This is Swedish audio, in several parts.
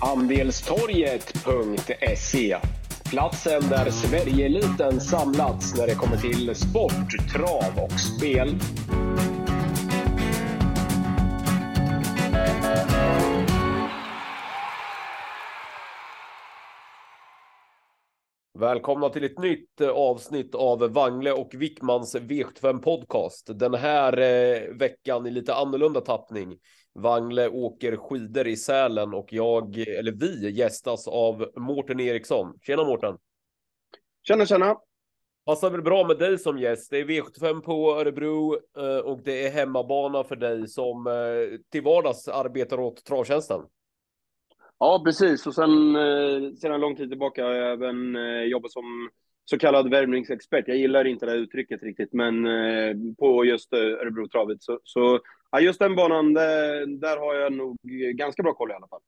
Andelstorget.se Platsen där Sverigeeliten samlats när det kommer till sport, trav och spel. Välkomna till ett nytt eh, avsnitt av Wangle och Wickmans V75 podcast. Den här eh, veckan i lite annorlunda tappning. Wangle åker skidor i Sälen och jag, eller vi, gästas av Mårten Eriksson. Tjena Mårten! Tjena, tjena! Passar väl bra med dig som gäst. Det är V75 på Örebro eh, och det är hemmabana för dig som eh, till vardags arbetar åt Travtjänsten. Ja, precis. Och sen eh, sedan lång tid tillbaka har jag även jobbat som så kallad värmningsexpert. Jag gillar inte det här uttrycket riktigt, men eh, på just eh, Örebro travet Så, så ja, just den banan, där, där har jag nog ganska bra koll i alla fall.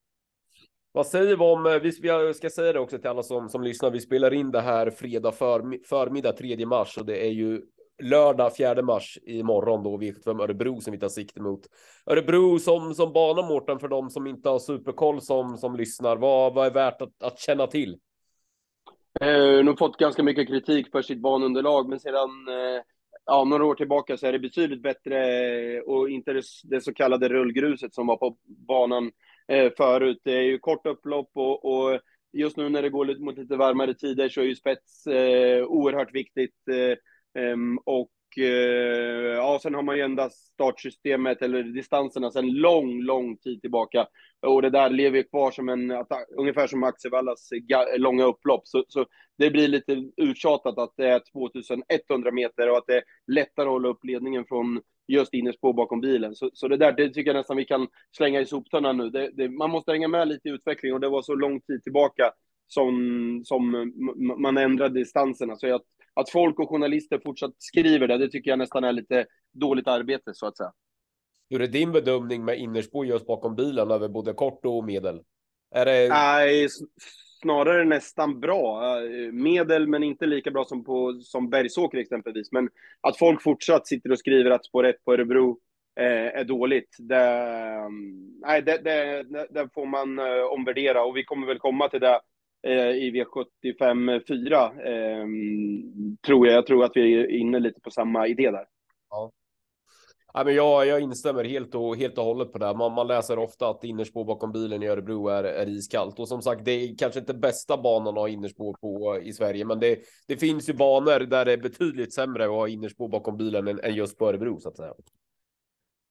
Vad säger vi om, eh, vi jag ska säga det också till alla som, som lyssnar, vi spelar in det här fredag för, förmiddag 3 mars och det är ju lördag 4 mars imorgon då V75 Örebro som vi tar sikte mot. Örebro som, som bana Mårten för de som inte har superkoll som, som lyssnar. Vad, vad är värt att, att känna till? Eh, nog fått ganska mycket kritik för sitt banunderlag, men sedan eh, ja, några år tillbaka så är det betydligt bättre eh, och inte det, det så kallade rullgruset som var på banan eh, förut. Det är ju kort upplopp och, och just nu när det går mot lite varmare tider så är ju spets eh, oerhört viktigt. Eh, ehm, och och eh, ja, sen har man ju endast startsystemet eller distanserna sedan lång, lång tid tillbaka. Och det där lever ju kvar som en, ungefär som Axevallas långa upplopp. Så, så det blir lite uttjatat att det är 2100 meter och att det är lättare att hålla upp ledningen från just innerspår bakom bilen. Så, så det där, det tycker jag nästan vi kan slänga i soptunnan nu. Det, det, man måste hänga med lite i utvecklingen och det var så lång tid tillbaka som, som man ändrade distanserna. Så jag att folk och journalister fortsatt skriver det, det tycker jag nästan är lite dåligt arbete så att säga. Hur är din bedömning med innerspår just bakom bilen över både kort och medel? Är det... Nej, snarare nästan bra. Medel, men inte lika bra som på som Bergsåker exempelvis. Men att folk fortsatt sitter och skriver att spår 1 på Örebro eh, är dåligt, det, nej, det, det, det, får man eh, omvärdera och vi kommer väl komma till det Eh, i V75 4. Eh, tror jag. Jag tror att vi är inne lite på samma idé där. Ja. Ja, men jag, jag instämmer helt och, helt och hållet på det. Man, man läser ofta att innerspår bakom bilen i Örebro är, är iskallt. Och som sagt, det är kanske inte bästa banan att ha innerspår på i Sverige. Men det, det finns ju banor där det är betydligt sämre att ha innerspår bakom bilen än, än just på Örebro så att säga.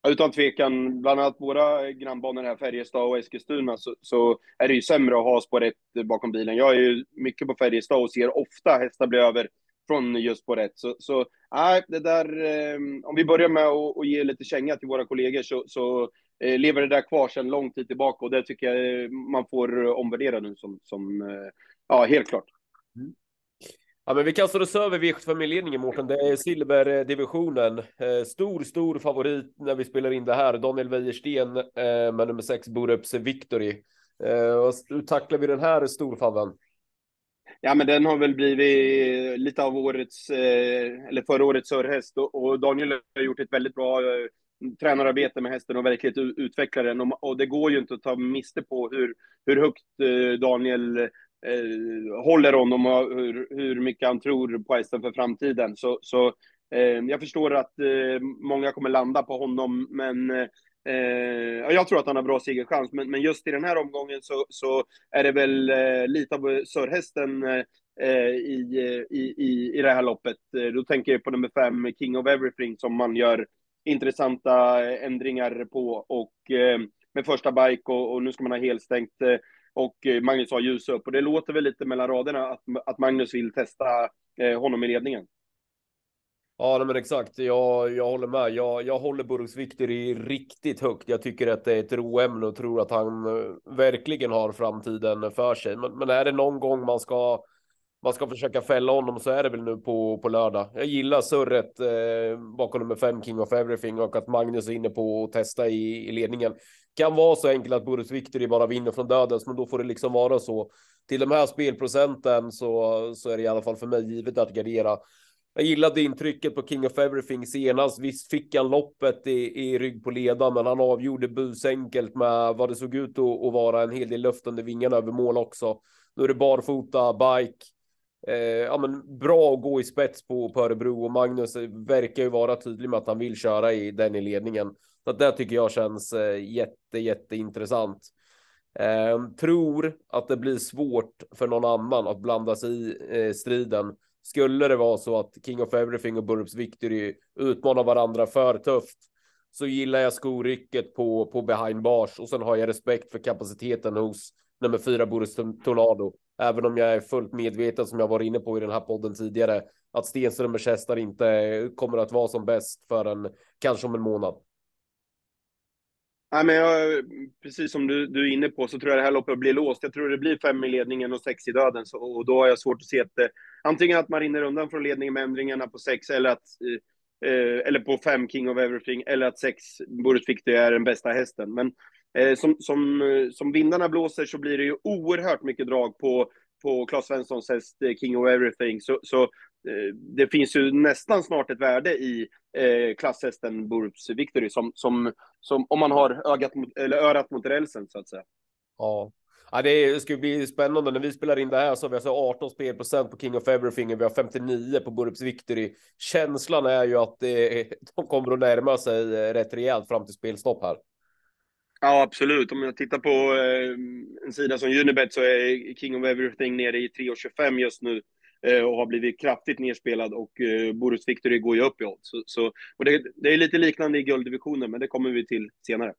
Utan tvekan, bland annat våra grannbanor här, Färjestad och Eskilstuna, så, så, är det ju sämre att ha spår 1 bakom bilen. Jag är ju mycket på Färjestad och ser ofta hästar bli över från just spår 1. Så, så nej, det där, eh, om vi börjar med att, att ge lite känga till våra kollegor så, så eh, lever det där kvar sedan lång tid tillbaka och det tycker jag eh, man får omvärdera nu som, som eh, ja, helt klart. Ja, men vi kastar oss över V75-ledningen, Mårten. Det är silverdivisionen. Eh, stor, stor favorit när vi spelar in det här. Daniel Wäjersten eh, med nummer sex Borups Victory. Eh, hur tacklar vi den här storfavven? Ja, men den har väl blivit lite av årets, eh, eller förra årets sörhäst. och Daniel har gjort ett väldigt bra eh, tränararbete med hästen och verkligen utveckla den. Och det går ju inte att ta miste på hur, hur högt eh, Daniel eh, håller honom och hur, hur mycket han tror på hästen för framtiden. Så, så eh, jag förstår att eh, många kommer landa på honom, men eh, eh jag tror att han har bra segerchans. Men, men just i den här omgången så, så är det väl eh, lite av sörhästen eh, eh i, i, i, i det här loppet. Eh, då tänker jag på nummer fem, King of Everything, som man gör intressanta ändringar på och med första bike och, och nu ska man ha helstängt och eh, Magnus har ljus upp. Och det låter väl lite mellan raderna att, att Magnus vill testa eh, honom i ledningen. Ja, men exakt. Jag, jag håller med. Jag, jag håller Burgs i riktigt högt. Jag tycker att det är ett roämne och tror att han eh, verkligen har framtiden för sig. Men, men är det någon gång man ska man ska försöka fälla honom så är det väl nu på, på lördag. Jag gillar surret eh, bakom nummer fem King of Everything och att Magnus är inne på att testa i, i ledningen kan vara så enkelt att Boris Victory bara vinner från dödens, men då får det liksom vara så. Till de här spelprocenten så, så är det i alla fall för mig givet att gardera. jag gillade intrycket på King of Everything senast. Visst fick han loppet i, i rygg på ledan, men han avgjorde busenkelt med vad det såg ut att, att vara en hel del luft under vingarna över mål också. Nu är det barfota, bike. Eh, ja, men bra att gå i spets på, på Örebro och Magnus verkar ju vara tydlig med att han vill köra i den i ledningen. Så att det tycker jag känns eh, jätte, jätteintressant. Eh, tror att det blir svårt för någon annan att blanda sig i eh, striden. Skulle det vara så att King of Everything och Burps Victory utmanar varandra för tufft så gillar jag skorycket på, på behind bars och sen har jag respekt för kapaciteten hos nummer fyra Boris Tornado. Även om jag är fullt medveten som jag var inne på i den här podden tidigare att Stensrum och kästar inte eh, kommer att vara som bäst förrän kanske om en månad. Ja, men jag, precis som du, du är inne på så tror jag det här loppet blir låst. Jag tror det blir fem i ledningen och sex i döden. Så, och då har jag svårt att se att eh, antingen att man rinner undan från ledningen med ändringarna på sex eller att eh, eh eller på fem King of Everything eller att sex Boris Victor är den bästa hästen. Men eh, som, som, eh, som vindarna blåser så blir det ju oerhört mycket drag på på Claes Svenssons häst eh, King of Everything. Så, så det finns ju nästan snart ett värde i eh, klasshästen Burps Victory som, som, som om man har ögat mot, eller örat mot rälsen så att säga. Ja. Ja, det ska bli spännande. När vi spelar in det här så har vi alltså 18 spelprocent på King of Everything och vi har 59 på Burps Victory. Känslan är ju att det, de kommer att närma sig rätt rejält fram till spelstopp här. Ja, absolut. Om jag tittar på eh, en sida som Unibet så är King of Everything nere i 3,25 just nu eh, Eh, och har blivit kraftigt nerspelad och eh, Boris Victory går ju upp i odds. Så, så, och det, det, är lite liknande i gulddivisionen, men det kommer vi till senare.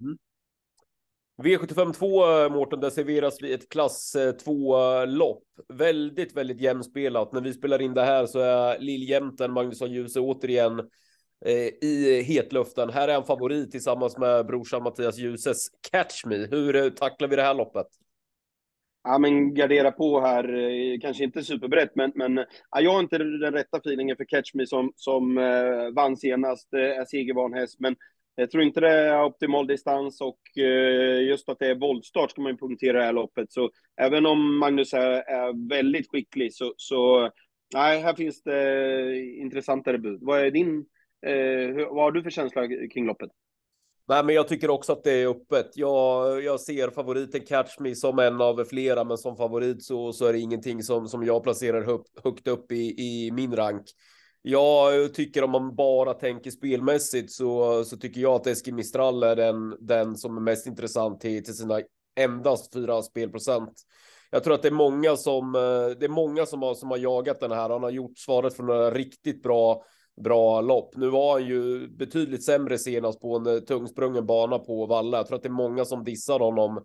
Mm. V75 2, Mårten, där serveras vi ett klass eh, 2-lopp. Väldigt, väldigt jämspelat. När vi spelar in det här så är lilljämten Magnusson Djuse återigen Eh, i hetluften. Här är en favorit tillsammans med brorsan Mattias Ljuses Catch Me. Hur tacklar vi det här loppet? Ja, men gardera på här, eh, kanske inte superbrett, men, men ja, jag har inte den rätta feelingen för Catch Me som, som eh, vann senast, eh, är segervan häst, men jag tror inte det är optimal distans och eh, just att det är voltstart ska man ju punktera det här loppet. Så även om Magnus är, är väldigt skicklig så, så nej, här finns det intressantare bud. Vad är din Eh, vad har du för känsla kring loppet? Nej, men jag tycker också att det är öppet. Jag, jag ser favoriten Catch Me som en av flera, men som favorit så, så är det ingenting som, som jag placerar högt, högt upp i, i min rank. Jag tycker om man bara tänker spelmässigt så, så tycker jag att Eski Mistral är den, den som är mest intressant till, till sina endast fyra spelprocent. Jag tror att det är många som eh, det är många som har som har jagat den här. Han har gjort svaret för några riktigt bra bra lopp. Nu var han ju betydligt sämre senast på en eh, tungsprungen bana på Valla. Jag tror att det är många som dissar honom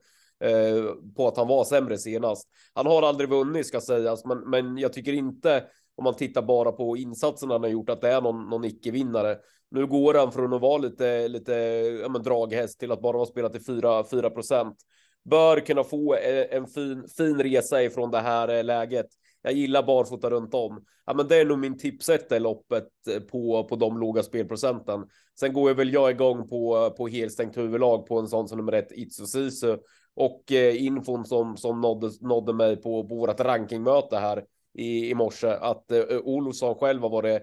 eh, på att han var sämre senast. Han har aldrig vunnit ska sägas, men, men jag tycker inte om man tittar bara på insatserna han har gjort att det är någon, någon icke-vinnare. Nu går han från att vara lite, lite ja, men draghäst till att bara vara spelat till 4, 4 procent. Bör kunna få eh, en fin, fin resa ifrån det här eh, läget. Jag gillar barfota runt om. Ja, men det är nog min tipsetta i loppet eh, på, på de låga spelprocenten. Sen går jag väl jag igång på, på helstängt huvudlag på en sån som nummer ett Itsu Sisu och eh, infon som, som nådde, nådde mig på, på vårt rankingmöte här i, i morse att eh, eh Olofsson själv har varit,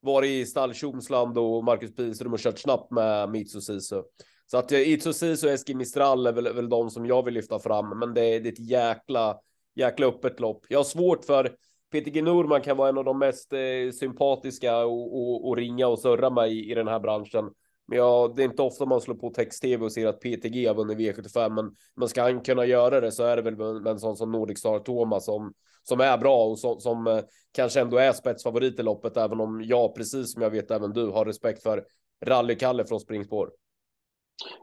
varit i stall Tjomsland och Marcus Pihlström och kört snabbt med Mitsu Sisu. Så att eh, Itsu Sisu och Eski Mistral är väl, väl de som jag vill lyfta fram, men det, det är ett jäkla jäkla öppet lopp. Jag har svårt för Peter G. Norman kan vara en av de mest eh, sympatiska och, och, och, ringa och surra mig i, i den här branschen. Men jag, det är inte ofta man slår på text-tv och ser att PTG har vunnit V75, men, men ska han kunna göra det så är det väl med en sån som Nordic Star Thomas som, som är bra och som, som eh, kanske ändå är spetsfavorit i loppet, även om jag, precis som jag vet även du, har respekt för Rally-Kalle från springspår.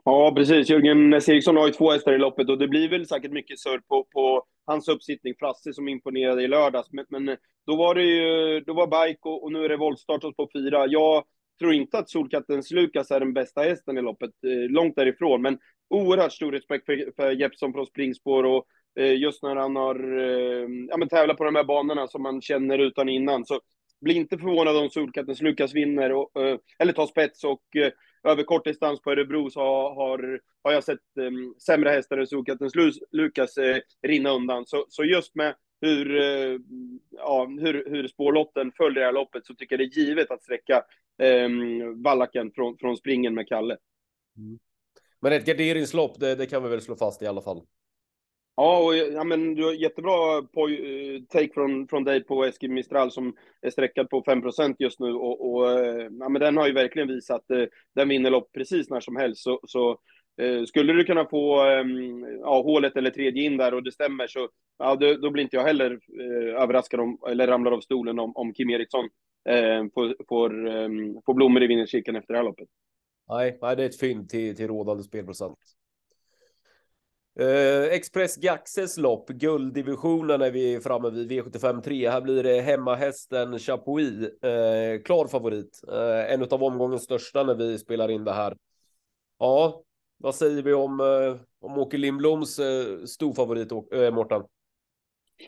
Ja, precis. Jörgen Eriksson har ju två hästar i loppet och det blir väl säkert mycket surr på, på hans uppsittning. Frasse som imponerade i lördags. Men, men eh, då var det ju, då var bike och, och nu är det voltstart på fyra. Jag tror inte att Solkattens Lukas är den bästa hästen i loppet, eh, långt därifrån. Men oerhört stor respekt för, för Jeppsson från springspår och eh, just när han har eh, ja, men tävlat på de här banorna som man känner utan innan. Så bli inte förvånad om Solkattens Lukas vinner, och, eh, eller tar spets och eh, över kort distans på Örebro så har, har jag sett um, sämre hästar än Solkattens Lukas uh, rinna undan. Så, så just med hur, uh, ja, hur, hur spårlotten följer det här loppet så tycker jag det är givet att sträcka um, Vallaken från, från springen med Kalle. Mm. Men ett garderingslopp, det, det, kan vi väl slå fast i alla fall. Ja, och, ja men du har jättebra eh, take från, från dig på Eskil Mistral som är sträckad på 5% just nu och, och eh, ja, men den har ju verkligen visat eh, den vinner lopp precis när som helst. Så, så eh, skulle du kunna få eh, ja, hålet eller tredje in där och det stämmer så ja, då, då blir inte jag heller överraskad om, eller ramlar av stolen om, om Kim Eriksson får, får, ehm, får blommor i vinnarkikaren efter det här loppet. Nej, nej, det är ett fynd till, till rådande spelprocent. Eh, Express Gaxes lopp, gulddivisionen är vi framme vid V75 3. Här blir det hemmahästen Chapuis, eh, klar favorit. Eh, en av omgångens största när vi spelar in det här. Ja, vad säger vi om, eh, om Åke Lindbloms eh, storfavorit, eh, Mårten?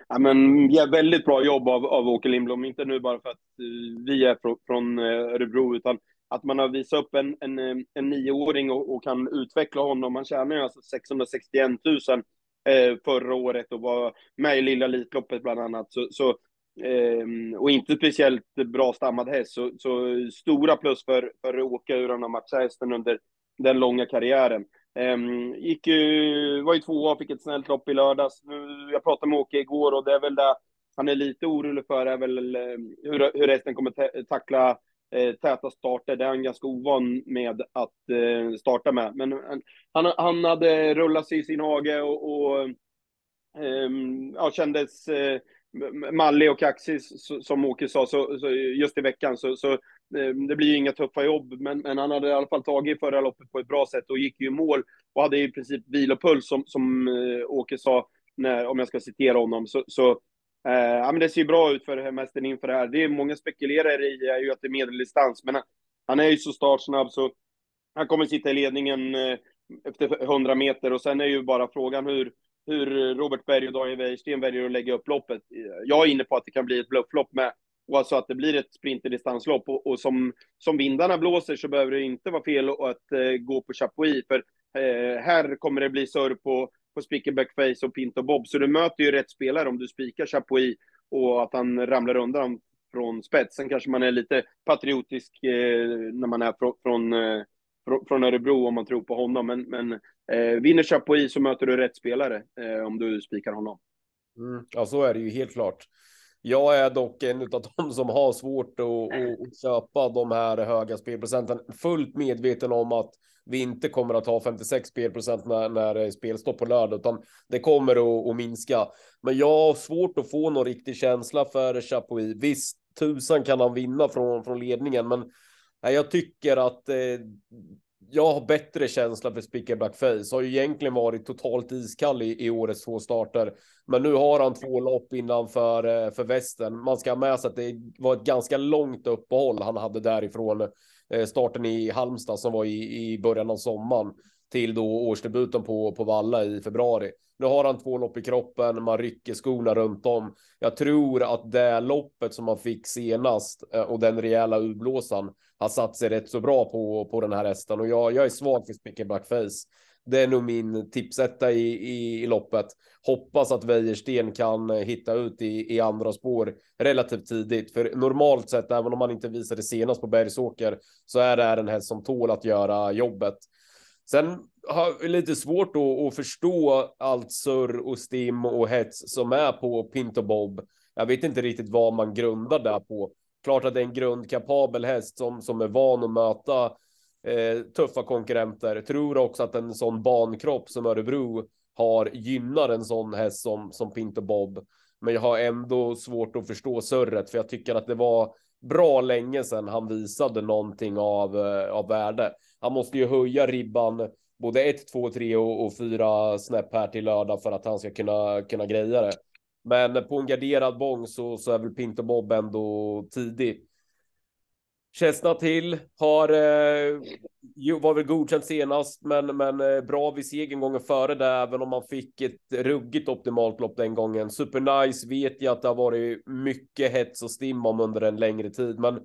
Ja, men, ja, väldigt bra jobb av, av Åke Lindblom, inte nu bara för att uh, vi är från, från uh, Örebro, utan att man har visat upp en, en, eh, en nioåring och, och kan utveckla honom. Han tjänar ju alltså 661 000 eh, förra året och var med i Lilla Elitloppet bland annat. Så, så eh, och inte speciellt bra stammad häst. Så, så stora plus för, för Åke hur han har matchat hästen under den långa karriären. Um, gick ju, var ju tvåa, fick ett snällt lopp i lördags. Nu, jag pratade med Åke igår och det är väl det han är lite orolig för är väl eh, hur, hur hästen kommer tackla eh, täta starter. Det är han ganska ovan med att eh, starta med. Men eh, han, han hade rullat sig i sin hage och, och eh, ja, kändes eh, mallig och kaxig som Åke sa, så, så, just i veckan. Så, så ehm, det blir ju inga tuffa jobb, men, men, han hade i alla fall tagit förra loppet på ett bra sätt och gick ju i mål och hade i princip vilopuls som, som eh, Åke sa, när, om jag ska citera honom. Så, så Eh, ja, men det ser ju bra ut för mästaren inför det här. Det är många spekulerar i är ju att det är medeldistans, men han, han är ju så startsnabb så han kommer sitta i ledningen eh, efter 100 meter och sen är ju bara frågan hur, hur Robert Berg och Daniel Wäjersten väljer att lägga upp loppet. Eh, jag är inne på att det kan bli ett blufflopp med, och alltså att det blir ett sprinterdistanslopp och, och som, som vindarna blåser så behöver det inte vara fel att uh, gå på Chapuis, för eh, här kommer det bli surr på på Spickenback Face och Pinto Bob. Så du möter ju rätt spelare om du spikar Chapuis och att han ramlar undan från spetsen. kanske man är lite patriotisk eh, när man är från, från, eh, från Örebro om man tror på honom. Men, men eh, vinner Chapuis så möter du rätt spelare eh, om du spikar honom. Mm, ja, så är det ju helt klart. Jag är dock en av de som har svårt att, att köpa de här höga spelprocenten. Fullt medveten om att vi inte kommer att ha 56 spelprocent när, när det är spelstopp på lördag, utan det kommer att, att, minska. Men jag har svårt att få någon riktig känsla för Chapuis. Visst, tusan kan han vinna från, från ledningen, men jag tycker att eh, jag har bättre känsla för Spicker Blackface. Har ju egentligen varit totalt iskall i, i årets två starter. Men nu har han två lopp innanför eh, för västen. Man ska ha med sig att det var ett ganska långt uppehåll han hade därifrån Eh, starten i Halmstad som var i, i början av sommaren till då årsdebuten på, på Valla i februari. Nu har han två lopp i kroppen, man rycker skorna runt om. Jag tror att det loppet som man fick senast eh, och den rejäla urblåsan har satt sig rätt så bra på, på den här hästen och jag, jag är svag för Spicker Blackface. Det är nog min tipsetta i, i, i loppet. Hoppas att Wäjersten kan eh, hitta ut i, i andra spår relativt tidigt. För normalt sett, även om man inte visar det senast på Bergsåker, så är det en häst som tål att göra jobbet. Sen har jag lite svårt då att förstå allt surr och stim och hets som är på Pinto Bob. Jag vet inte riktigt vad man grundar där på. Klart att det är en grundkapabel häst som, som är van att möta eh, tuffa konkurrenter. Tror också att en sån bankropp som Örebro har gynnar en sån häst som, som Pinto Bob. Men jag har ändå svårt att förstå surret för jag tycker att det var bra länge sedan han visade någonting av, eh, av värde. Han måste ju höja ribban både 1, 2, 3 och, och 4 snäpp här till lördag för att han ska kunna, kunna greja det. Men på en garderad bång så, så är väl Pinto Bob ändå tidig. Kästna till har eh, var väl godkänt senast, men, men eh, bra vid segern gången före det, även om man fick ett ruggigt optimalt lopp den gången. Supernice vet jag att det har varit mycket hets och stim om under en längre tid, men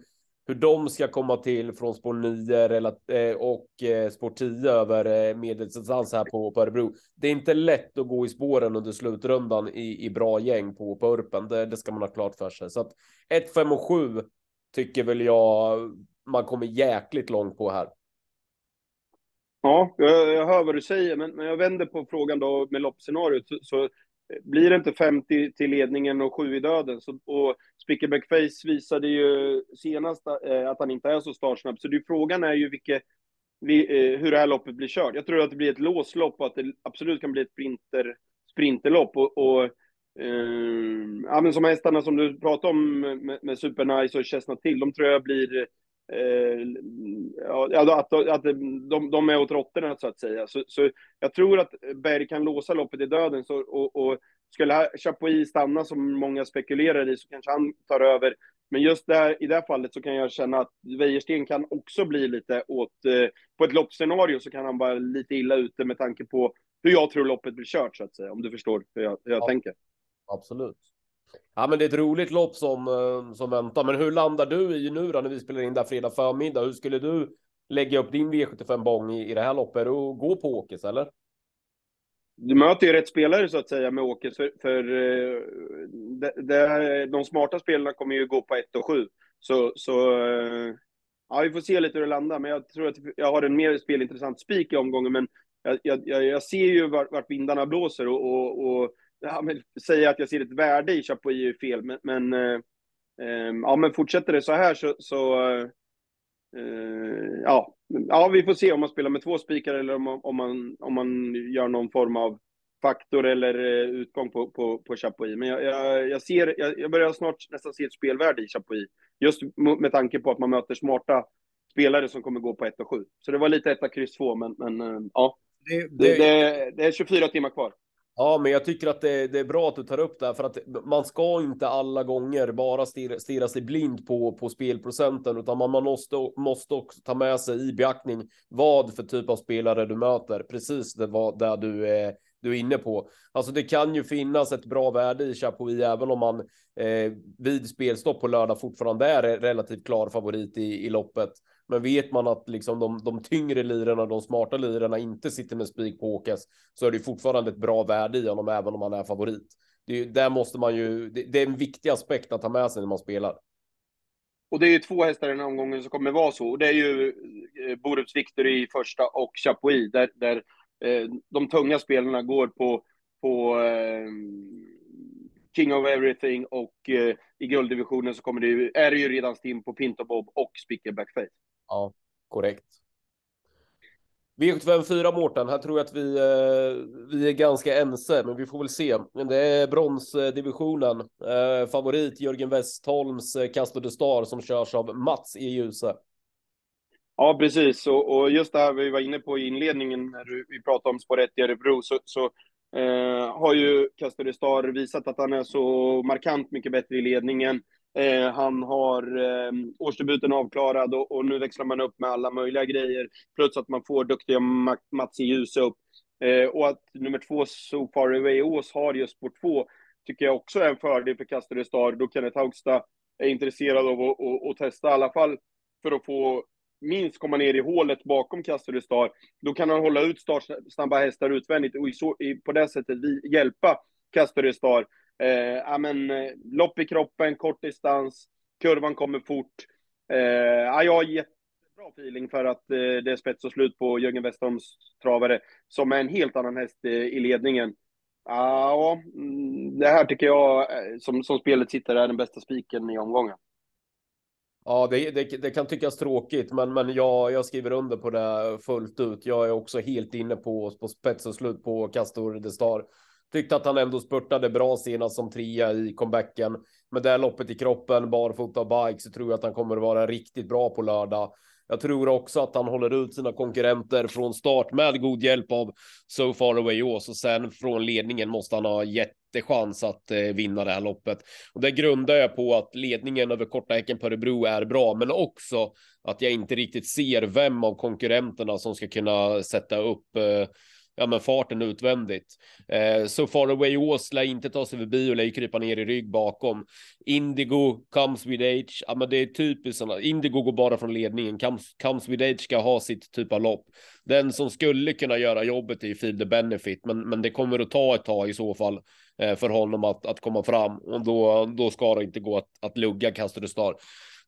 hur de ska komma till från spår 9 eh, och eh, spår 10 över eh, medeldistans här på, på Örebro. Det är inte lätt att gå i spåren under slutrundan i, i bra gäng på, på Urpen. Det, det ska man ha klart för sig. Så att 1, 5 och 7 tycker väl jag man kommer jäkligt långt på här. Ja, jag, jag hör vad du säger, men, men jag vänder på frågan då med loppscenariot. Så, så eh, blir det inte 50 till ledningen och 7 i döden. Så, och Spickerback Face visade ju senast eh, att han inte är så startsnabb. Så det, frågan är ju vilket, vi, eh, hur det här loppet blir kört. Jag tror att det blir ett låslopp och att det absolut kan bli ett sprinter, sprinterlopp. Och, och eh, ja, men som hästarna som du pratade om med, med Supernice och Chestnut till, de tror jag blir Eh, ja, att, att de, de är åt råttorna så att säga. Så, så jag tror att Berg kan låsa loppet i döden. Så, och, och skulle Chapuis stanna som många spekulerar i så kanske han tar över. Men just där, i det här fallet så kan jag känna att Wäjersten kan också bli lite åt, eh, på ett loppscenario så kan han vara lite illa ute med tanke på hur jag tror loppet blir kört så att säga. Om du förstår hur jag, hur jag ja, tänker. Absolut. Ja, men det är ett roligt lopp som, eh, som väntar. Men hur landar du i nu då när vi spelar in där fredag förmiddag? Hur skulle du lägga upp din V75 bång i, i det här loppet? Du gå på Åkes eller? Du möter ju rätt spelare så att säga med Åkes, för, för det, eh, det, de smarta spelarna kommer ju gå på 1 och 7. Så, så eh, ja, vi får se lite hur det landar, men jag tror att jag har en mer spelintressant spik i omgången, men jag, jag, jag ser ju vart, vart vindarna blåser och, och, och ja, men säga att jag ser ett värde i Chapuis är fel, men, men eh, eh, ja, men fortsätter det så här så, så eh, ja, ja, vi får se om man spelar med två spikar eller om, om, man, om man gör någon form av faktor eller eh, utgång på, på, på Chapuis. Men jag, jag, jag ser, jag, jag, börjar snart nästan se ett spelvärde i Chapuis. Just med tanke på att man möter smarta spelare som kommer gå på 1 och 7. Så det var lite 1 kryss 2, men, men eh, ja. Det, det... Det, det, är 24 timmar kvar. Ja, men jag tycker att det, det, är bra att du tar upp det här för att man ska inte alla gånger bara stirra, stirra sig blind på, på spelprocenten, utan man, man måste, måste också ta med sig i beaktning vad för typ av spelare du möter. Precis det var där du är, du är inne på. Alltså det kan ju finnas ett bra värde i Chapuis även om man eh, vid spelstopp på lördag fortfarande är relativt klar favorit i, i loppet. Men vet man att liksom de, de tyngre lirarna, de smarta lirarna inte sitter med spik på Åkes så är det fortfarande ett bra värde i honom även om han är favorit. Det, där måste man ju, det, det är en viktig aspekt att ta med sig när man spelar. Och det är ju två hästar i den här omgången som kommer vara så. Och det är ju eh, Borups Victory i första och Chapuis där, där Eh, de tunga spelarna går på, på eh, King of Everything och eh, i gulddivisionen så kommer det ju, är det ju redan stim på Pinto Bob och Spicker Backface. Ja, korrekt. V754 Mårten, här tror jag att vi, eh, vi är ganska ense, men vi får väl se. Det är bronsdivisionen. Eh, favorit Jörgen Westholms eh, Castor de Star som körs av Mats e i ljuset. Ja, precis. Och, och, just det här vi var inne på i inledningen när vi pratade om spår 1 i Örebro, så, så eh, har ju Castor de Star visat att han är så markant mycket bättre i ledningen. Eh, han har eh, årsdebuten avklarad och, och, nu växlar man upp med alla möjliga grejer. Plus att man får duktiga Mats i upp. Eh, och att nummer två, So Far Away Ås, har just spår två, tycker jag också är en fördel för Castor Star, då Kenneth Haugstad är intresserad av att, att, att testa i alla fall för att få minst komma ner i hålet bakom Castor Star. Då kan han hålla ut startsnabba hästar utvändigt och i så, i, på det sättet vi, hjälpa Castor Star Eh, ja, men, eh, lopp i kroppen, kort distans, kurvan kommer fort. Eh, ja, jag har jättebra feeling för att eh, det är spets och slut på Jörgen Westholms travare, som är en helt annan häst eh, i ledningen. Ja, mm, det här tycker jag, eh, som, som spelet sitter, är den bästa spiken i omgången. Ja, det, det, det, kan tyckas tråkigt, men, men jag, jag skriver under på det fullt ut. Jag är också helt inne på, på spets och slut på Castor de Star. Tyckte att han ändå spurtade bra senast som trea i comebacken. Med det här loppet i kroppen, barfota och bike, så tror jag att han kommer att vara riktigt bra på lördag. Jag tror också att han håller ut sina konkurrenter från start med god hjälp av So Far Away Ås och sen från ledningen måste han ha jättechans att eh, vinna det här loppet. Och det grundar jag på att ledningen över korta häcken på Örebro är bra, men också att jag inte riktigt ser vem av konkurrenterna som ska kunna sätta upp eh, ja, men farten utvändigt. Eh, så Far Away Ås lär inte ta sig förbi och lär krypa ner i rygg bakom. Indigo comes with age. Ja, men det är typiskt sådana. Indigo går bara från ledningen. Comes, comes with age ska ha sitt typ av lopp. Den som skulle kunna göra jobbet är Feel the Benefit, men, men det kommer att ta ett tag i så fall eh, för honom att, att komma fram och då, då ska det inte gå att, att lugga Castor Star.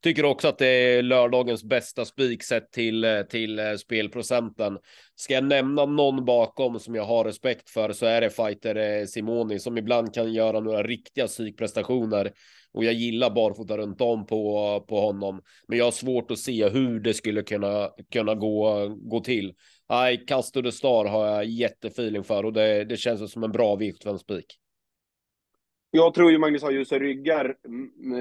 Tycker också att det är lördagens bästa spik sett till, eh, till eh, spelprocenten. Ska jag nämna någon bakom som jag har respekt för så är det fighter eh, Simoni som ibland kan göra några riktiga psykprestationer och jag gillar barfota runt om på, på honom. Men jag har svårt att se hur det skulle kunna, kunna gå, gå till. Nej, Castor de Star har jag jättefeeling för och det, det känns som en bra vikt för en spik. Jag tror ju Magnus har ljusa ryggar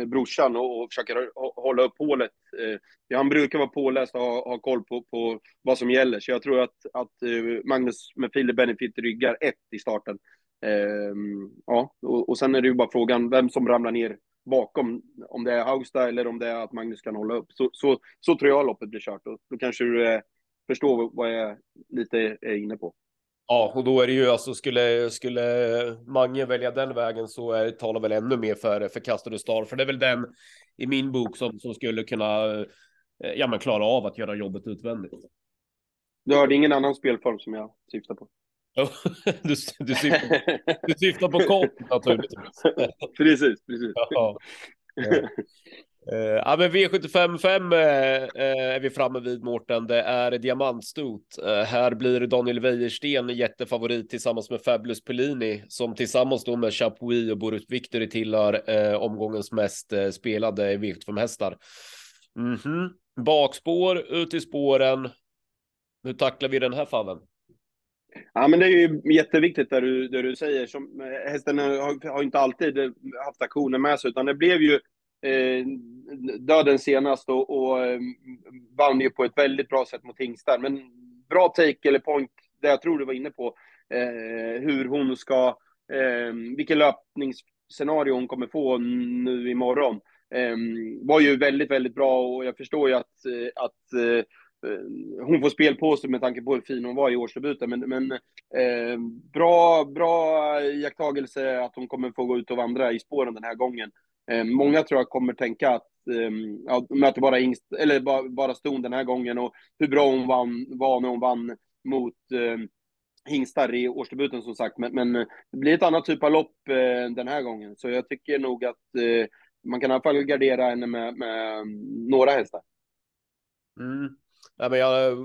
brorsan och, och försöker hålla upp hålet. Eh, han brukar vara påläst och ha, ha koll på, på vad som gäller, så jag tror att, att eh, Magnus med Filip Benefit ryggar ett i starten. Eh, ja, och, och sen är det ju bara frågan vem som ramlar ner bakom, om det är Haugstad eller om det är att Magnus kan hålla upp. Så, så, så tror jag loppet blir kört och då kanske du eh, förstår vad jag lite är inne på. Ja, och då är det ju alltså skulle skulle Mange välja den vägen så är, talar väl ännu mer för för Castor Star, för det är väl den i min bok som som skulle kunna eh, ja, men klara av att göra jobbet utvändigt. Du hörde ingen annan spelform som jag syftar på? du, du, syftar, du syftar på kort naturligtvis. precis, precis. Ja. Ja. Uh, ja, men V75 5 uh, är vi framme vid Mårten. Det är diamantstot. Uh, här blir Daniel Wäjersten jättefavorit tillsammans med Fabulous Pellini som tillsammans då med Chapuis och Borut Victory tillhör uh, omgångens mest uh, spelade V75-hästar. Mm -hmm. Bakspår ut i spåren. Hur tacklar vi den här fallen? Ja, men det är ju jätteviktigt det du, det du säger. Som, hästen har, har inte alltid haft aktioner med sig, utan det blev ju eh, döden senast och, och eh, vann ju på ett väldigt bra sätt mot Hingstar. Men bra take eller point, det jag tror du var inne på, eh, hur hon ska, eh, vilken löpningsscenario hon kommer få nu imorgon. Eh, var ju väldigt, väldigt bra och jag förstår ju att, eh, att eh, eh, hon får spel på sig med tanke på hur fin hon var i årsdebuten. Men, men eh, bra, bra iakttagelse att hon kommer få gå ut och vandra i spåren den här gången. Eh, många tror jag kommer tänka att ehm, ja, möter bara Ingst, eller bara, bara Ston den här gången och hur bra hon vann, var när hon vann mot eh, hingstar i årsdebuten som sagt. Men, men, det blir ett annat typ av lopp eh, den här gången. Så jag tycker nog att eh, man kan i alla fall gardera henne med, med ehm, några hästar. Mm. Nej, men jag har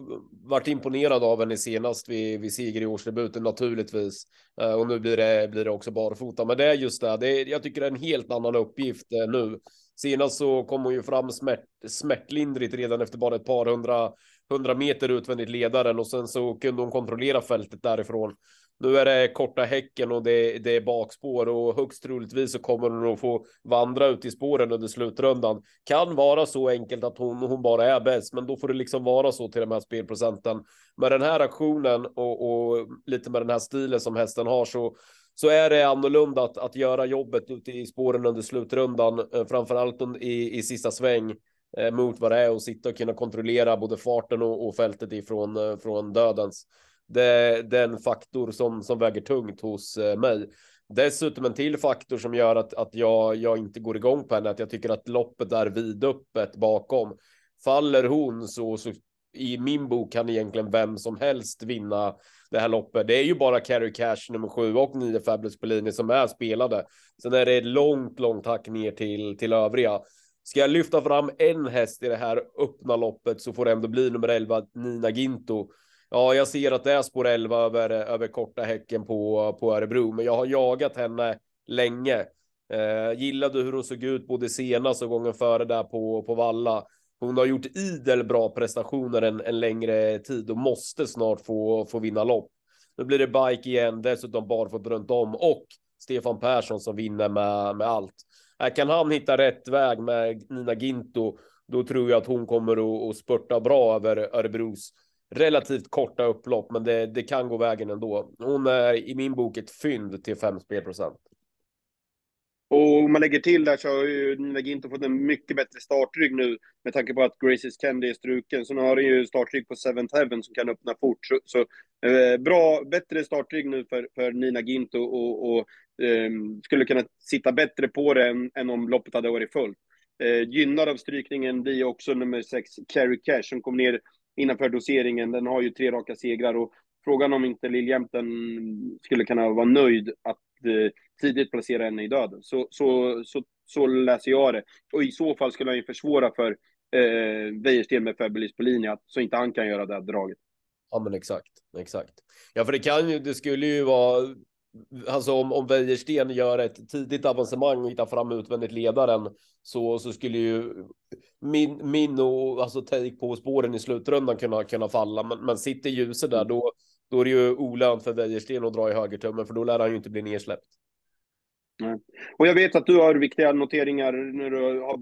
varit imponerad av henne senast vid, vid seger i årsdebuten naturligtvis. Eh, och nu blir det, blir det också barfota. Men det är just det, det är, jag tycker det är en helt annan uppgift eh, nu. Senast så kom hon ju fram smärt, smärtlindrigt redan efter bara ett par hundra, hundra meter utvändigt ledaren och sen så kunde hon kontrollera fältet därifrån. Nu är det korta häcken och det, det är bakspår och högst troligtvis så kommer hon att få vandra ut i spåren under slutrundan. Kan vara så enkelt att hon, hon bara är bäst, men då får det liksom vara så till de här spelprocenten. Med den här aktionen och, och lite med den här stilen som hästen har så så är det annorlunda att, att göra jobbet ute i spåren under slutrundan, framför framförallt i, i sista sväng eh, mot vad det är och sitta och kunna kontrollera både farten och, och fältet ifrån eh, från dödens det, det är en faktor som, som väger tungt hos eh, mig. Dessutom en till faktor som gör att, att jag, jag inte går igång på henne, att jag tycker att loppet är vidöppet bakom. Faller hon så, så i min bok kan egentligen vem som helst vinna det här loppet. Det är ju bara Carry Cash nummer sju och nio Fabulous Bellini som är spelade. Sen är det ett långt, långt hack ner till, till övriga. Ska jag lyfta fram en häst i det här öppna loppet så får det ändå bli nummer 11 Nina Ginto Ja, jag ser att det är spår 11 över, över korta häcken på, på Örebro, men jag har jagat henne länge. Eh, gillade hur hon såg ut både senast och gången före där på, på Valla. Hon har gjort idel bra prestationer en, en längre tid och måste snart få, få vinna lopp. Nu blir det bike igen, dessutom barfota runt om och Stefan Persson som vinner med, med allt. Här kan han hitta rätt väg med Nina Ginto, då tror jag att hon kommer att, att spurta bra över Örebros relativt korta upplopp, men det, det kan gå vägen ändå. Hon är i min bok ett fynd till 5 spelprocent. Och om man lägger till där så har ju Nina Ginto fått en mycket bättre startrygg nu med tanke på att Graces Candy är struken. Så nu har den ju startrygg på Seventh Heaven som kan öppna fort. Så, så eh, bra, bättre startrygg nu för, för Nina Ginto och, och eh, skulle kunna sitta bättre på det än, än om loppet hade varit fullt. Eh, gynnad av strykningen blir också nummer sex, Carrie Cash, som kom ner innanför doseringen. Den har ju tre raka segrar och frågan om inte Liljämten skulle kunna vara nöjd att eh, tidigt placera henne i döden. Så, så, så, så läser jag det. Och i så fall skulle han ju försvåra för eh, Wäjersten med Fabulous på linje, så inte han kan göra det här draget. Ja, men exakt, exakt. Ja, för det kan ju, det skulle ju vara Alltså om, om Wäjersten gör ett tidigt avancemang och hittar fram utvändigt ledaren så, så skulle ju min, min och alltså take på spåren i slutrundan kunna, kunna falla. Men, men sitter ljuset där då, då är det ju olönt för Wäjersten att dra i högertummen för då lär han ju inte bli nersläppt. Nej. Och jag vet att du har viktiga noteringar när du har,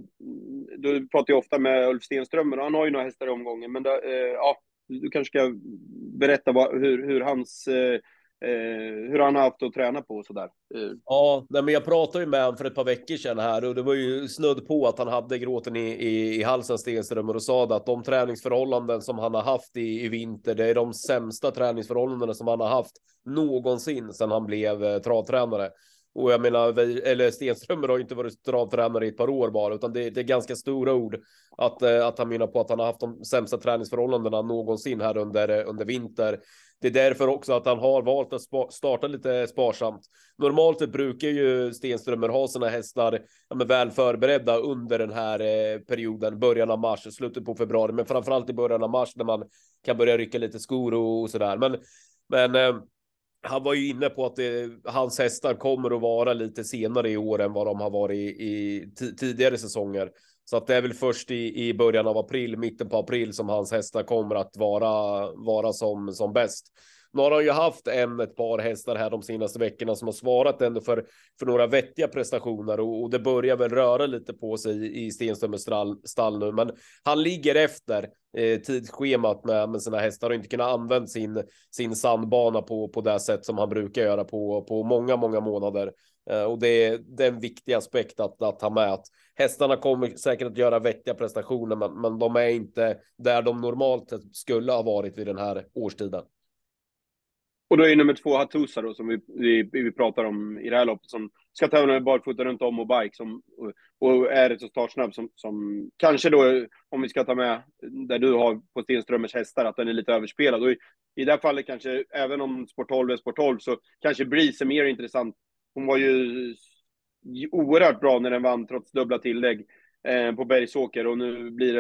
du pratar ju ofta med Ulf Stenström och han har ju några hästar i omgången, men det, eh, ja, du kanske ska berätta vad, hur, hur hans eh, Eh, hur han har haft att träna på och sådär. Eh. Ja, nej, men jag pratade ju med honom för ett par veckor sedan här och det var ju snudd på att han hade gråten i, i, i halsen Stenström och sa att de träningsförhållanden som han har haft i, i vinter, det är de sämsta träningsförhållandena som han har haft någonsin sedan han blev eh, travtränare. Och jag menar, eller Stenströmer har inte varit travtränare i ett par år bara, utan det, det, är ganska stora ord att, eh, att han menar på att han har haft de sämsta träningsförhållandena någonsin här under, eh, under vinter. Det är därför också att han har valt att starta lite sparsamt. Normalt brukar ju Stenströmer ha sina hästar ja, men väl förberedda under den här eh, perioden, början av mars, slutet på februari, men framförallt i början av mars när man kan börja rycka lite skor och, och sådär. Men, men eh, han var ju inne på att det, hans hästar kommer att vara lite senare i år än vad de har varit i, i tidigare säsonger. Så att det är väl först i, i början av april, mitten på april som hans hästar kommer att vara, vara som, som bäst. Nu har han ju haft en, ett par hästar här de senaste veckorna som har svarat ändå för, för några vettiga prestationer och, och det börjar väl röra lite på sig i, i Stenströmers stall, stall nu. Men han ligger efter eh, tidsschemat med, med sina hästar och inte kunnat använda sin, sin sandbana på, på det sätt som han brukar göra på, på många, många månader. Eh, och det är, det är en viktig aspekt att, att ha med att hästarna kommer säkert att göra vettiga prestationer, men, men de är inte där de normalt skulle ha varit vid den här årstiden. Och då är nummer två Hatusa då, som vi, vi, vi pratar om i det här loppet, som ska tävla med barfota runt om och bike, som, och, är så startsnabb, som, som kanske då, om vi ska ta med där du har på Stenströmers hästar, att den är lite överspelad. Och i, i det här fallet kanske, även om Sport 12 är Sport 12, så kanske Breeze är mer intressant. Hon var ju oerhört bra när den vann, trots dubbla tillägg eh, på Bergsåker, och nu blir det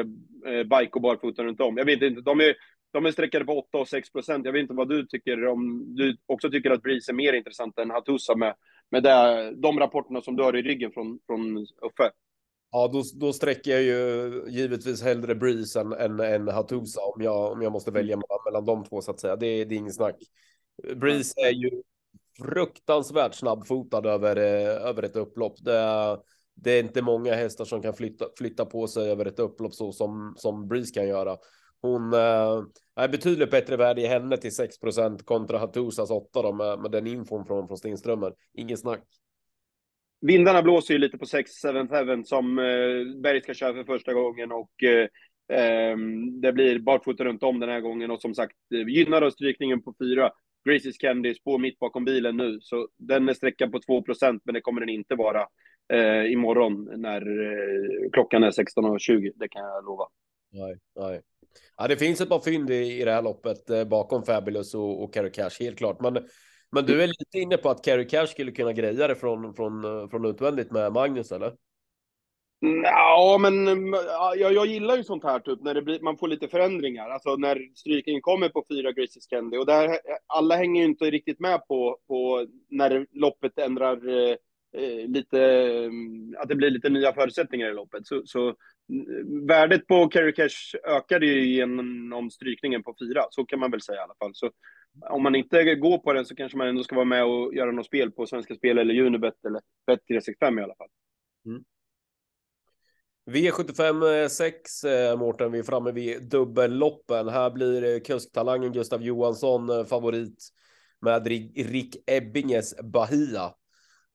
eh, bike och barfota runt om. Jag vet inte, de är de är sträckade på 8 och 6 procent. Jag vet inte vad du tycker, om du också tycker att Breeze är mer intressant än Hatusa med, med det, de rapporterna som du har i ryggen från, från Uffe. Ja, då, då sträcker jag ju givetvis hellre Breeze än, än, än Hatusa om jag, om jag måste välja mellan, mellan de två så att säga. Det, det är ingen snack. Breeze är ju fruktansvärt snabbfotad över, eh, över ett upplopp. Det, det är inte många hästar som kan flytta, flytta på sig över ett upplopp så som, som Breeze kan göra. Hon äh, är betydligt bättre värde i henne till 6% kontra Hattusas 8 då, med, med den infon från, från Stenströmer. Ingen snack. Vindarna blåser ju lite på 6 7 7 som eh, Berg ska köra för första gången och eh, ehm, det blir barfota runt om den här gången och som sagt eh, gynnar av strykningen på 4. Gracies Candy på mitt bakom bilen nu, så den är sträckad på 2% men det kommer den inte vara eh, imorgon när eh, klockan är 16.20. Det kan jag lova. Nej, nej. Ja, det finns ett par fynd i, i det här loppet eh, bakom Fabulous och, och Carry Cash, helt klart. Men, men du är lite inne på att Carry Cash skulle kunna greja det från, från, eh, från utvändigt med Magnus, eller? Ja, men jag, jag gillar ju sånt här, typ, när det blir, man får lite förändringar. Alltså när strykningen kommer på fyra Graces Candy. Och där, alla hänger ju inte riktigt med på, på när loppet ändrar eh, eh Eh, lite, mm, att det blir lite nya förutsättningar i loppet. Så, så mm, värdet på Carry Cash ökade ju genom strykningen på fyra, så kan man väl säga i alla fall. Så om man inte går på den så kanske man ändå ska vara med och göra något spel på Svenska Spel eller Unibet eller Bet365 i alla fall. Mm. V75 6, eh, eh, Mårten, vi är framme vid dubbelloppen. Här blir kusttalangen Gustav Johansson favorit med Rick Ebbinges Bahia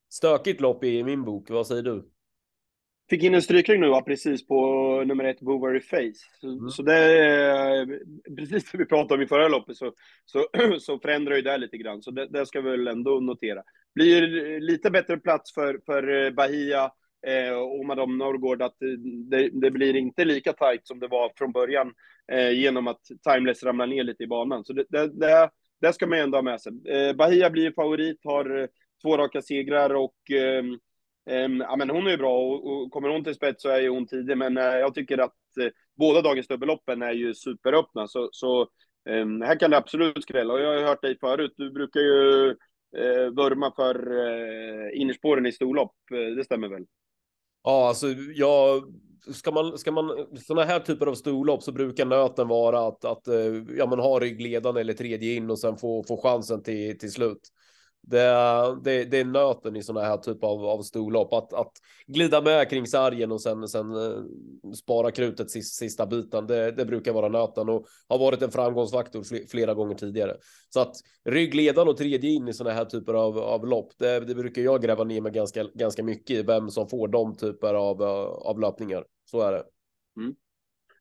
stökigt lopp i min bok. Vad säger du? Fick in en strykning nu, va, precis på nummer ett, Bovary Face. Så, mm. så det är precis det vi pratade om i förra loppet, så, så, så förändrar ju det lite grann. Så det, det ska vi väl ändå notera. Blir lite bättre plats för, för Bahia eh, och Madame Norrgård, att det, det, blir inte lika tajt som det var från början eh, genom att Timeless ramlar ner lite i banan. Så det, det, det, det ska man ändå ha med sig. Eh, Bahia blir favorit, har två raka segrar och eh, Um, ja, men hon är ju bra och, och, kommer hon till spets så är ju hon tidig, men uh, jag tycker att uh, båda dagens dubbelloppen är ju superöppna, så, så um, här kan det absolut skrälla. Och jag har hört dig förut, du brukar ju uh, vurma för uh, innerspåren i storlopp, det stämmer väl? Ja, alltså jag ska man, ska man sådana här typer av storlopp så brukar nöten vara att, att ja, man har ryggledaren eller tredje in och sen få, få chansen till, till slut. Det, det, det är nöten i sådana här typer av, av storlopp. Att, att glida med kring sargen och sen, sen eh, spara krutet sista, sista biten. Det, det, brukar vara nöten och har varit en framgångsfaktor flera gånger tidigare. Så att ryggledan och tredje in i sådana här typer av, av lopp, det, det brukar jag gräva ner mig ganska, ganska mycket i vem som får de typer av, eh, av löpningar. Så är det. Mm.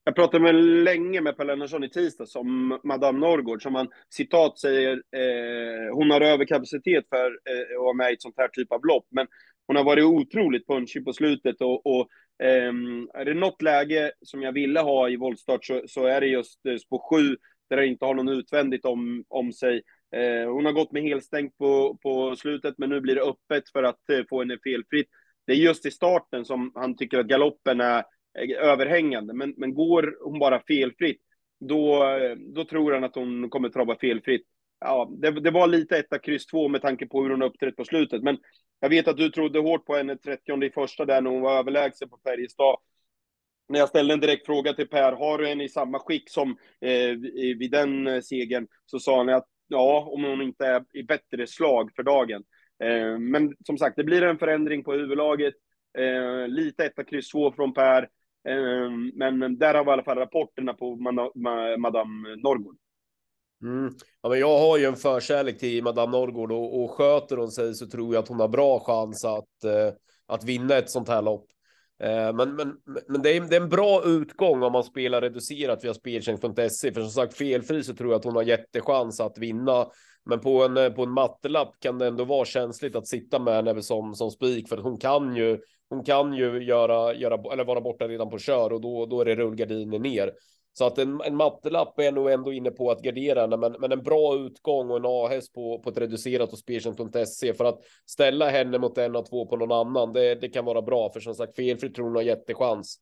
Jag pratade med länge med Per Lennartsson i tisdags om Madame Norrgård, som han citat säger, eh, hon har överkapacitet för eh, att vara med i ett sånt här typ av lopp, men hon har varit otroligt punchig på slutet och, och eh, är det något läge som jag ville ha i voltstart så, så är det just eh, spår 7, där det inte har någon utvändigt om, om sig. Eh, hon har gått med helstängt på, på slutet, men nu blir det öppet för att eh, få henne felfritt. Det är just i starten som han tycker att galoppen är Eh, överhängande. Men, men går hon bara felfritt, då, då tror han att hon kommer trava felfritt. Ja, det, det var lite etta kryss två med tanke på hur hon uppträtt på slutet. Men jag vet att du trodde hårt på henne 30 i första där när hon var överlägsen på Färjestad. När jag ställde en direkt fråga till Per, har du henne i samma skick som eh, vid den eh, segern? Så sa han att ja, om hon inte är i bättre slag för dagen. Eh, men som sagt, det blir en förändring på huvudlaget. Eh, lite etta kryss två från Per. Ehm, men där har vi i alla fall rapporterna på Madame Norrgård. Mm. Ja, men jag har ju en förkärlek till Madame Norrgård och, och sköter hon sig så tror jag att hon har bra chans att, eh, att vinna ett sånt här lopp. Eh, men, men, men det är, det är en bra utgång om man spelar reducerat via speltjänst.se. För som sagt, felfri så tror jag att hon har jättechans att vinna. Men på en, eh, på en mattelapp kan det ändå vara känsligt att sitta med henne som, som spik för att hon kan ju hon kan ju göra, göra eller vara borta redan på kör och då, då är det rullgardiner ner. Så att en, en mattelapp är nog ändå inne på att gardera henne, men, men en bra utgång och en A-häst på, på ett reducerat och speltjänst.se för att ställa henne mot en av två på någon annan. Det, det kan vara bra, för som sagt, felfri tror hon har jättechans.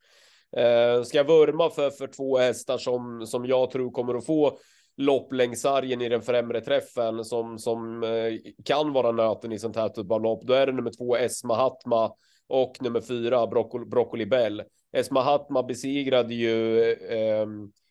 Eh, ska jag vurma för, för två hästar som, som jag tror kommer att få lopp längs sargen i den främre träffen som, som eh, kan vara nöten i sånt här typ av lopp, då är det nummer två Esma Hatma och nummer fyra Broccoli, Broccoli Bell. Eh, Esma Mahatma besegrade ju eh,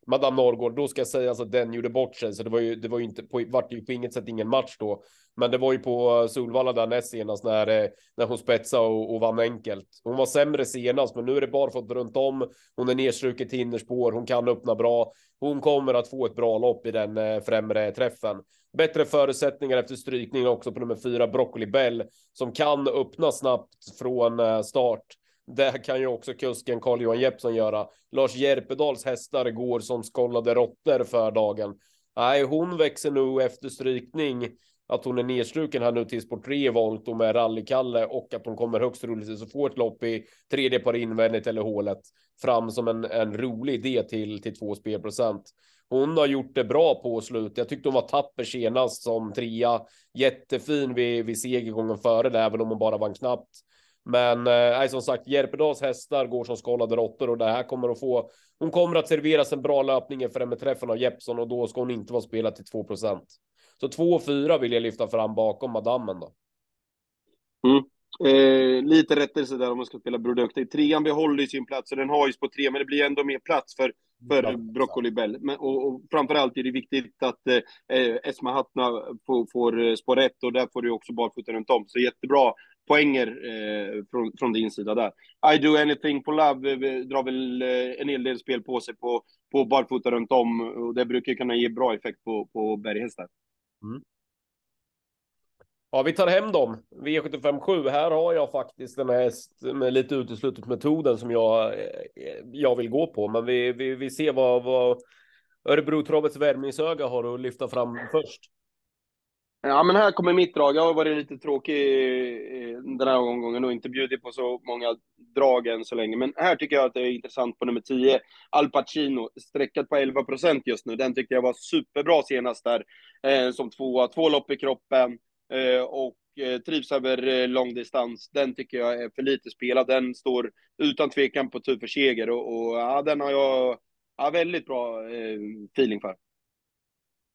Madame Norrgård. Då ska jag säga att den gjorde bort sig, så det var ju, det var ju inte på, vart ju på inget sätt ingen match då. Men det var ju på Solvalla där näst senast när, eh, när hon spetsade och, och vann enkelt. Hon var sämre senast, men nu är det bara fått runt om. Hon är nedstruket till innerspår. Hon kan öppna bra. Hon kommer att få ett bra lopp i den eh, främre träffen. Bättre förutsättningar efter strykning också på nummer fyra Broccoli Bell som kan öppna snabbt från start. Det kan ju också kusken Carl-Johan Jeppsson göra. Lars Järpedals hästar går som skollade råttor för dagen. Nej, hon växer nu efter strykning att hon är nedstruken här nu till sport 3 volt och med rallykalle och att hon kommer högst troligtvis att få ett lopp i tredje par invändigt eller hålet fram som en, en rolig idé till, till två spelprocent. Hon har gjort det bra på slut. Jag tyckte hon var tapper senast som trea. Jättefin vid, vid segergången före det, även om hon bara vann knappt. Men eh, som sagt, Järpedals hästar går som skållade råttor och det här kommer att få. Hon kommer att serveras en bra löpning inför med träffen av Jeppson och då ska hon inte vara spelad till 2% Så 2 och 4 vill jag lyfta fram bakom Madammen då. Mm. Eh, lite rättelse där om man ska spela produkter. Trean behåller ju sin plats och den har ju på tre, men det blir ändå mer plats för, för Broccoli Bell. Men, och, och framförallt är det viktigt att eh, Esma Hatna får, får eh, spår rätt och där får du också barfota runt om. Så jättebra poänger eh, från, från din sida där. I do anything for love eh, drar väl eh, en hel del spel på sig på, på barfota runt om och det brukar kunna ge bra effekt på, på berghästar. Mm. Ja, vi tar hem dem. V757. Här har jag faktiskt den häst med lite uteslutet metoden som jag, eh, jag vill gå på. Men vi, vi, vi ser vad, vad Örebro Travets värmningsöga har att lyfta fram först. Ja, men här kommer mitt drag. Jag har varit lite tråkig eh, den här omgången och inte bjudit på så många drag än så länge. Men här tycker jag att det är intressant på nummer 10, Al Pacino, sträckat på 11 procent just nu. Den tyckte jag var superbra senast där, eh, som tvåa. Två lopp i kroppen och eh, trivs över eh, långdistans. Den tycker jag är för lite spelad. Den står utan tvekan på tur för seger och, och ja, den har jag ja, väldigt bra eh, feeling för.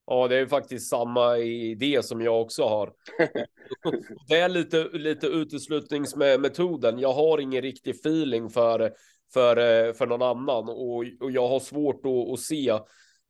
Ja, det är faktiskt samma idé som jag också har. det är lite, lite uteslutningsmetoden. Jag har ingen riktig feeling för, för, eh, för någon annan och, och jag har svårt att, att se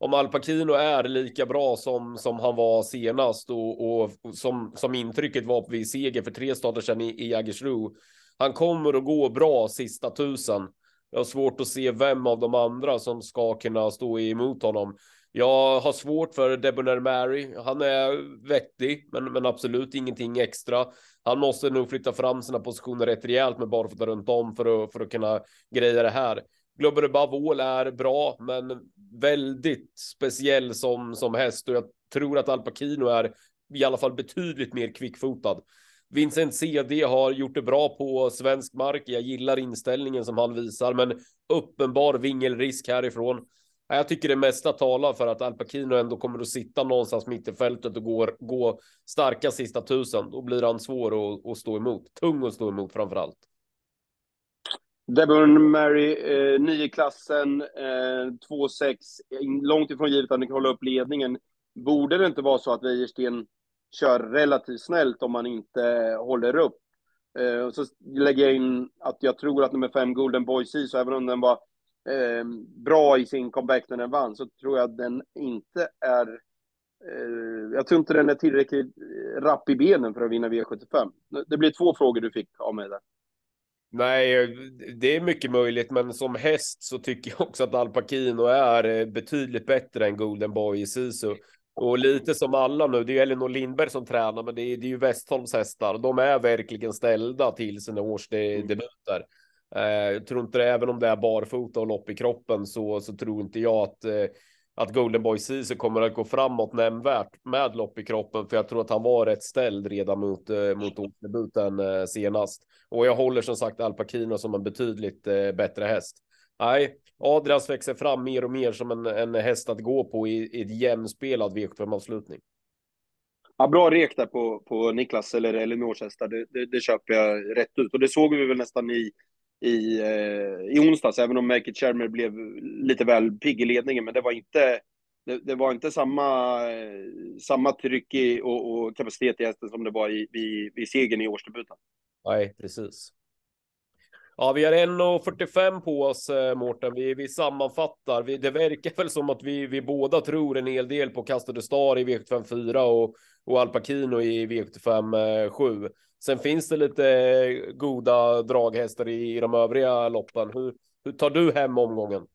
om Al Pacino är lika bra som, som han var senast och, och, och som, som intrycket var vid seger för tre stater sedan i, i Jägersro. Han kommer att gå bra sista tusen. Jag har svårt att se vem av de andra som ska kunna stå emot honom. Jag har svårt för Debonair Mary. Han är vettig, men, men absolut ingenting extra. Han måste nog flytta fram sina positioner rätt rejält med barfota runt om för att, för att kunna greja det här. Global Above All är bra, men väldigt speciell som, som häst och jag tror att Alpacino är i alla fall betydligt mer kvickfotad. Vincent CD har gjort det bra på svensk mark. Jag gillar inställningen som han visar, men uppenbar vingelrisk härifrån. Jag tycker det mesta talar för att Alpacino ändå kommer att sitta någonstans mitt i fältet och gå, gå starka sista tusen. Då blir han svår att, att stå emot. Tung att stå emot framför allt. Devon Mary, eh, ny i klassen, eh, 2-6, långt ifrån givet att ni kan hålla upp ledningen. Borde det inte vara så att Wäjersten kör relativt snällt om man inte håller upp? Eh, och så lägger jag in att jag tror att nummer fem Golden Boy så även om den var eh, bra i sin comeback när den vann, så tror jag att den inte är... Eh, jag tror inte den är tillräckligt rapp i benen för att vinna V75. Det blir två frågor du fick av mig där. Nej, det är mycket möjligt, men som häst så tycker jag också att Al Pacino är eh, betydligt bättre än Golden Boy i Sisu. Och lite som alla nu, det är ju Elinor Lindberg som tränar, men det är, det är ju Westholms hästar. De är verkligen ställda till sina årsdebuter. Eh, jag tror inte det, även om det är barfota och lopp i kroppen så, så tror inte jag att eh, att Golden Boy Ceesay kommer att gå framåt nämnvärt med lopp i kroppen, för jag tror att han var rätt ställd redan mot, eh, mot debuten eh, senast. Och jag håller som sagt Al Pacino som en betydligt eh, bättre häst. Nej, Adrias växer fram mer och mer som en, en häst att gå på i, i ett jämnspelad V75-avslutning. Ja, bra rek där på, på Niklas eller Elinors hästar, det, det, det, köper jag rätt ut. Och det såg vi väl nästan i, i, eh, i onsdags, även om Make Shermer blev lite väl pigg i ledningen, men det var inte det, det var inte samma, eh, samma tryck i, och, och kapacitet i hästen som det var i, i, vid segern i årsdebuten. Nej, precis. Ja, vi har 1.45 på oss, eh, Mårten. Vi, vi sammanfattar. Vi, det verkar väl som att vi, vi båda tror en hel del på Castro Star i V75 4 och, och Al Pacino i V75 7. Sen finns det lite eh, goda draghästar i, i de övriga loppen. Hur, hur tar du hem omgången?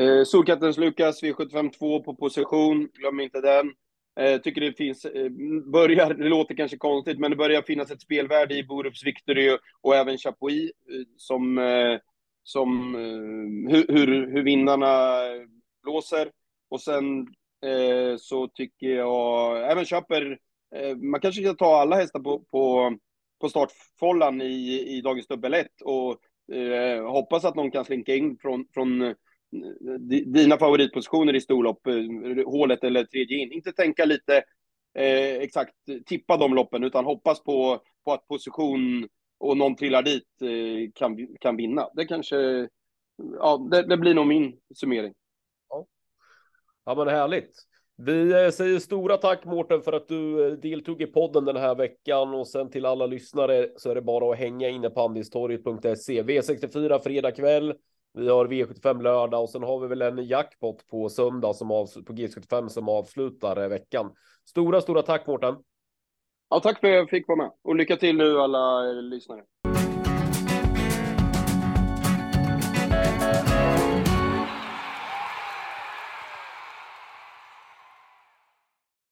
Eh, Solkattens Lukas V752 på position, glöm inte den. Jag tycker det finns, eh, börjar, det låter kanske konstigt, men det börjar finnas ett spelvärde i Borups Victory och även Chapuis eh, som, som hur, hur, hur vinnarna blåser. Och sen så tycker jag, även köper man kanske ska ta alla hästar på, på, på startfållan i, i dagens dubbel 1 och eh, hoppas att någon kan slinka in från, från dina favoritpositioner i storlopp, eh, hålet eller tredje in. Inte tänka lite eh, exakt tippa de loppen, utan hoppas på, på att position och någon trillar dit eh, kan, kan vinna. Det kanske, ja, det, det blir nog min summering. Ja, ja men härligt. Vi eh, säger stora tack Mårten för att du eh, deltog i podden den här veckan och sen till alla lyssnare så är det bara att hänga inne på andistorget.se. V64 fredag kväll. Vi har V75 lördag och sen har vi väl en jackpot på söndag som av, på G75 som avslutar eh, veckan. Stora, stora tack Mårten. Ja, tack för att jag fick vara med och lycka till nu alla eh, lyssnare.